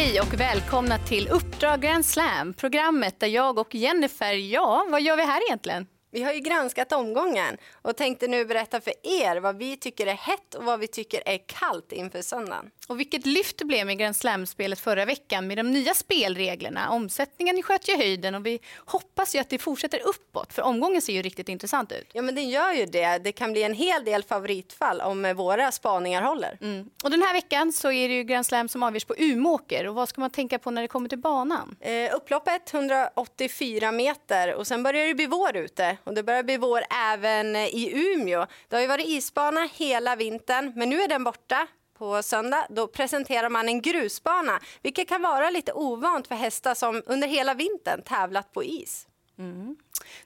Hej och välkomna till Uppdrag Grand Slam, programmet där jag och Jennifer, ja, vad gör vi här egentligen? Vi har ju granskat omgången och tänkte nu berätta för er vad vi tycker är hett och vad vi tycker är kallt inför söndagen. Och vilket lyft det blev med Grand Slam-spelet förra veckan med de nya spelreglerna. Omsättningen sköt ju höjden och vi hoppas ju att det fortsätter uppåt för omgången ser ju riktigt intressant ut. Ja men det gör ju det. Det kan bli en hel del favoritfall om våra spaningar håller. Mm. Och den här veckan så är det ju Grand Slam som avgörs på Umåker och vad ska man tänka på när det kommer till banan? Eh, upploppet 184 meter och sen börjar det bli vår ute och det börjar bli vår även i Umeå. Det har ju varit isbana hela vintern men nu är den borta på söndag då presenterar man en grusbana, vilket kan vara lite ovant för hästar som under hela vintern tävlat på is. Mm.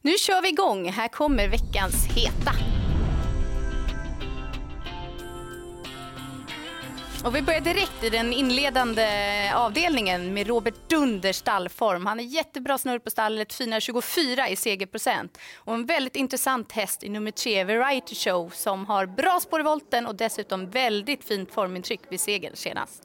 Nu kör vi igång. Här kommer veckans heta. Och vi börjar direkt i den inledande avdelningen med Robert Dunders stallform. Han är jättebra snurr på stallet, fina 24 i segerprocent. Och en väldigt intressant häst i nummer tre, Variety Show, som har bra spår i volten och dessutom väldigt fint formintryck vid segern senast.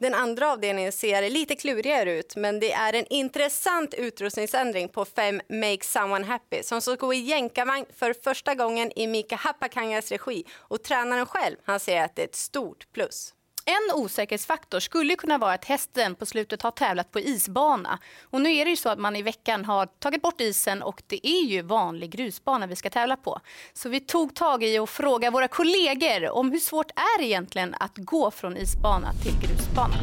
Den andra avdelningen ser lite klurigare ut, men det är en intressant utrustningsändring på 5 Make Someone Happy som ska gå i jänkarvagn för första gången i Mika Hapakangas regi. Och tränaren själv han säger att det är ett stort plus. En osäkerhetsfaktor skulle kunna vara att hästen på slutet har tävlat på isbana. Och nu är det ju så att man i veckan har tagit bort isen och det är ju vanlig grusbana vi ska tävla på. Så vi tog tag i och frågade våra kollegor om hur svårt är det egentligen att gå från isbana till grusbana.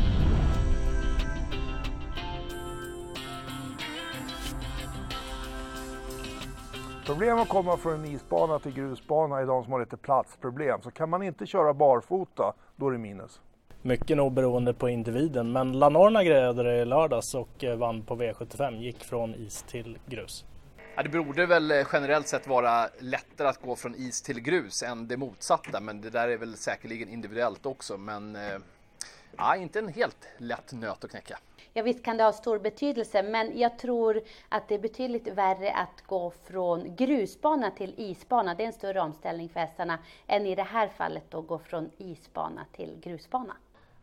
Problem att komma från en isbana till grusbana är de som har lite platsproblem. Så kan man inte köra barfota, då är det minus. Mycket nog beroende på individen, men Lanorna grejade det i lördags och eh, vann på V75, gick från is till grus. Ja, det borde väl eh, generellt sett vara lättare att gå från is till grus än det motsatta, men det där är väl säkerligen individuellt också. Men eh, ja, inte en helt lätt nöt att knäcka. Ja, visst kan det ha stor betydelse, men jag tror att det är betydligt värre att gå från grusbana till isbana. Det är en större omställning för hästarna än i det här fallet att gå från isbana till grusbana.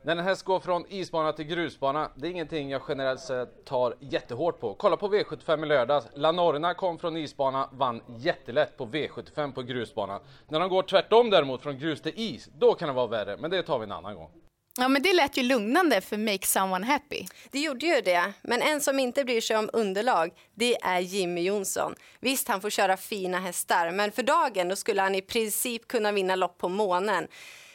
När en häst går från isbana till grusbana, det är ingenting jag generellt sett tar jättehårt på. Kolla på V75 i lördags. Lanorna kom från isbana, vann jättelätt på V75 på grusbana. När de går tvärtom däremot, från grus till is, då kan det vara värre. Men det tar vi en annan gång. Ja, men det lät ju lugnande för Make Someone Happy. Det gjorde ju det, men en som inte bryr sig om underlag, det är Jimmy Jonsson. Visst, han får köra fina hästar, men för dagen då skulle han i princip kunna vinna lopp på månen.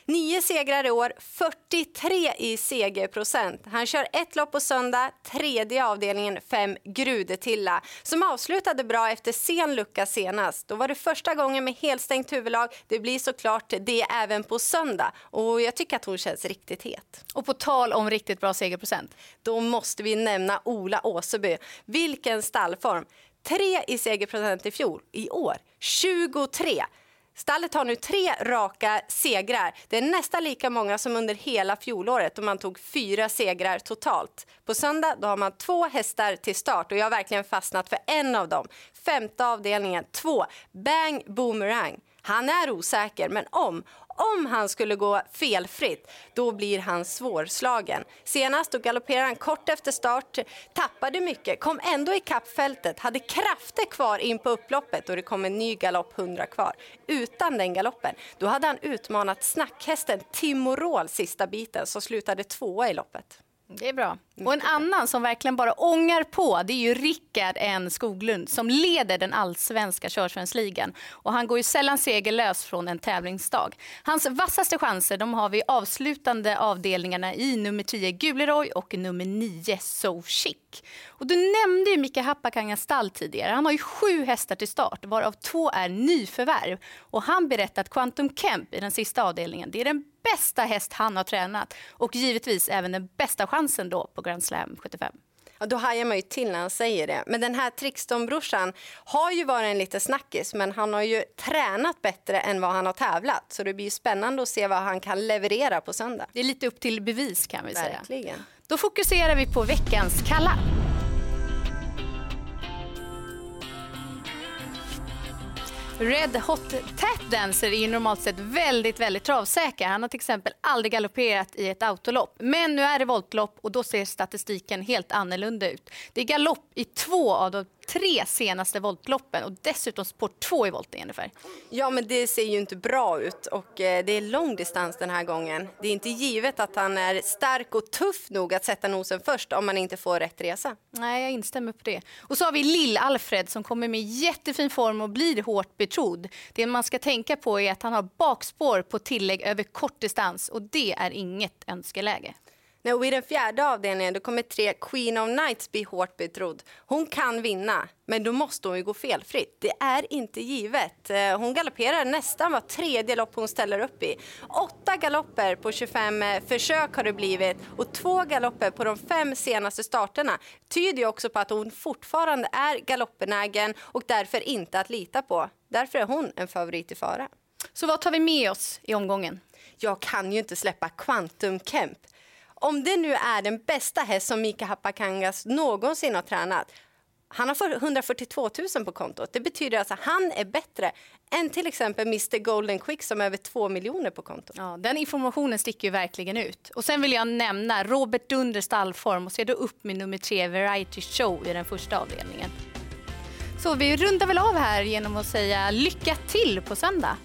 Nio segrar i år, 43 i segerprocent. Han kör ett lopp på söndag, tredje avdelningen fem Grudetilla som avslutade bra efter sen lucka senast. Då var det första gången med helstängt huvudlag. Det blir såklart det även på söndag och jag tycker att hon känns riktigt het. Och på tal om riktigt bra segerprocent. Då måste vi nämna Ola Åseby. Vilken stallform! 3 i segerprocent i fjol. I år 23. Stallet har nu tre raka segrar. Det är nästan lika många som under hela fjolåret då man tog fyra segrar totalt. På söndag då har man två hästar till start och jag har verkligen fastnat för en av dem. Femte avdelningen, två, Bang Boomerang. Han är osäker, men om, om han skulle gå felfritt, då blir han svårslagen. Senast då galopperade han kort efter start, tappade mycket, kom ändå i kappfältet, hade krafter kvar in på upploppet och det kom en ny galopp 100 kvar. Utan den galoppen, då hade han utmanat snackhästen Timorol sista biten som slutade tvåa i loppet. Det är bra. Och en annan som verkligen bara ångar på det är ju Rickard N Skoglund som leder den allsvenska körsvensligan. Och han går ju sällan segerlös från en tävlingsdag. Hans vassaste chanser de har vi avslutande avdelningarna i nummer 10 Guleroy och nummer 9 So Chic. Och du nämnde ju Mika Happakangas stall tidigare. Han har ju sju hästar till start varav två är nyförvärv. Och han berättar att Quantum Kemp i den sista avdelningen det är den bästa häst han har tränat och givetvis även den bästa chansen då på Grand Slam 75. Ja, då hajar man ju till när han säger det. Men den här Trixton-brorsan har ju varit en lite snackis men han har ju tränat bättre än vad han har tävlat. Så det blir ju spännande att se vad han kan leverera på söndag. Det är lite upp till bevis kan vi Verkligen. säga. Då fokuserar vi på veckans kalla. Red Hot Tap Dancer är ju normalt sett väldigt, väldigt travsäker. Han har till exempel aldrig galopperat i ett autolopp. Men nu är det voltlopp och då ser statistiken helt annorlunda ut. Det är galopp i två av de tre senaste voltloppen och dessutom sport två i voltning ungefär. Ja, men det ser ju inte bra ut och eh, det är lång distans den här gången. Det är inte givet att han är stark och tuff nog att sätta nosen först om man inte får rätt resa. Nej, jag instämmer på det. Och så har vi Lill-Alfred som kommer med jättefin form och blir hårt betrodd. Det man ska tänka på är att han har bakspår på tillägg över kort distans och det är inget önskeläge. Nej, och I den fjärde avdelningen då kommer tre Queen of Knights bli hårt betrodd. Hon kan vinna, men då måste hon ju gå felfritt. Det är inte givet. Eh, hon galopperar nästan var tredje lopp hon ställer upp i. Åtta galopper på 25 eh, försök har det blivit och två galopper på de fem senaste starterna tyder ju också på att hon fortfarande är galoppbenägen och därför inte att lita på. Därför är hon en favorit i fara. Så vad tar vi med oss i omgången? Jag kan ju inte släppa Quantum Kemp. Om det nu är den bästa häst som Mika Hapakangas någonsin har tränat han har 142 000 på kontot. Det betyder alltså att han är bättre än till exempel Mr Golden Quick som har över 2 miljoner på kontot. Ja, den informationen sticker ju verkligen ut. Och sen vill jag nämna Robert Dunder stallform och se då upp med nummer tre Variety Show i den första avdelningen. Så vi rundar väl av här genom att säga lycka till på söndag.